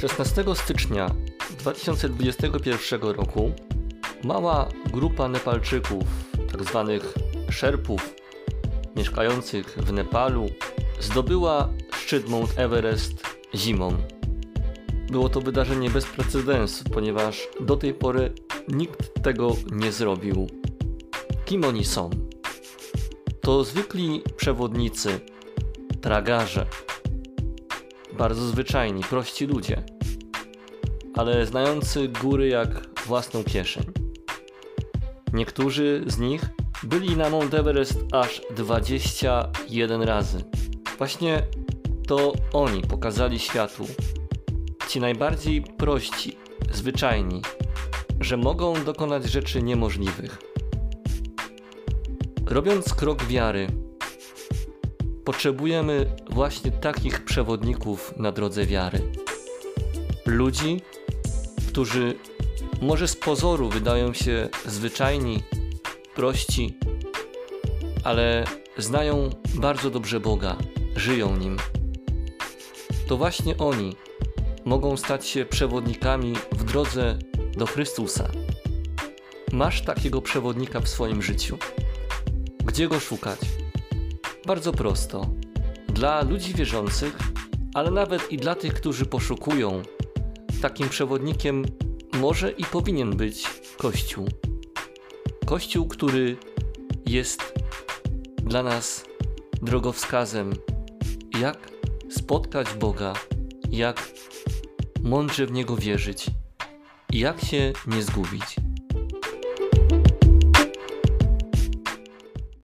16 stycznia 2021 roku mała grupa Nepalczyków, tzw. Tak szerpów mieszkających w Nepalu, zdobyła szczyt Mount Everest zimą. Było to wydarzenie bez precedensu, ponieważ do tej pory nikt tego nie zrobił. Kim oni są? To zwykli przewodnicy, tragarze, bardzo zwyczajni, prości ludzie, ale znający góry jak własną kieszeń. Niektórzy z nich byli na Mount Everest aż 21 razy. Właśnie to oni pokazali światu, ci najbardziej prości, zwyczajni, że mogą dokonać rzeczy niemożliwych. Robiąc krok wiary, potrzebujemy właśnie takich przewodników na drodze wiary. Ludzi, którzy może z pozoru wydają się zwyczajni, prości, ale znają bardzo dobrze Boga, żyją nim. To właśnie oni mogą stać się przewodnikami w drodze do Chrystusa. Masz takiego przewodnika w swoim życiu. Gdzie go szukać? Bardzo prosto. Dla ludzi wierzących, ale nawet i dla tych, którzy poszukują, takim przewodnikiem może i powinien być Kościół. Kościół, który jest dla nas drogowskazem, jak spotkać Boga, jak mądrze w Niego wierzyć jak się nie zgubić.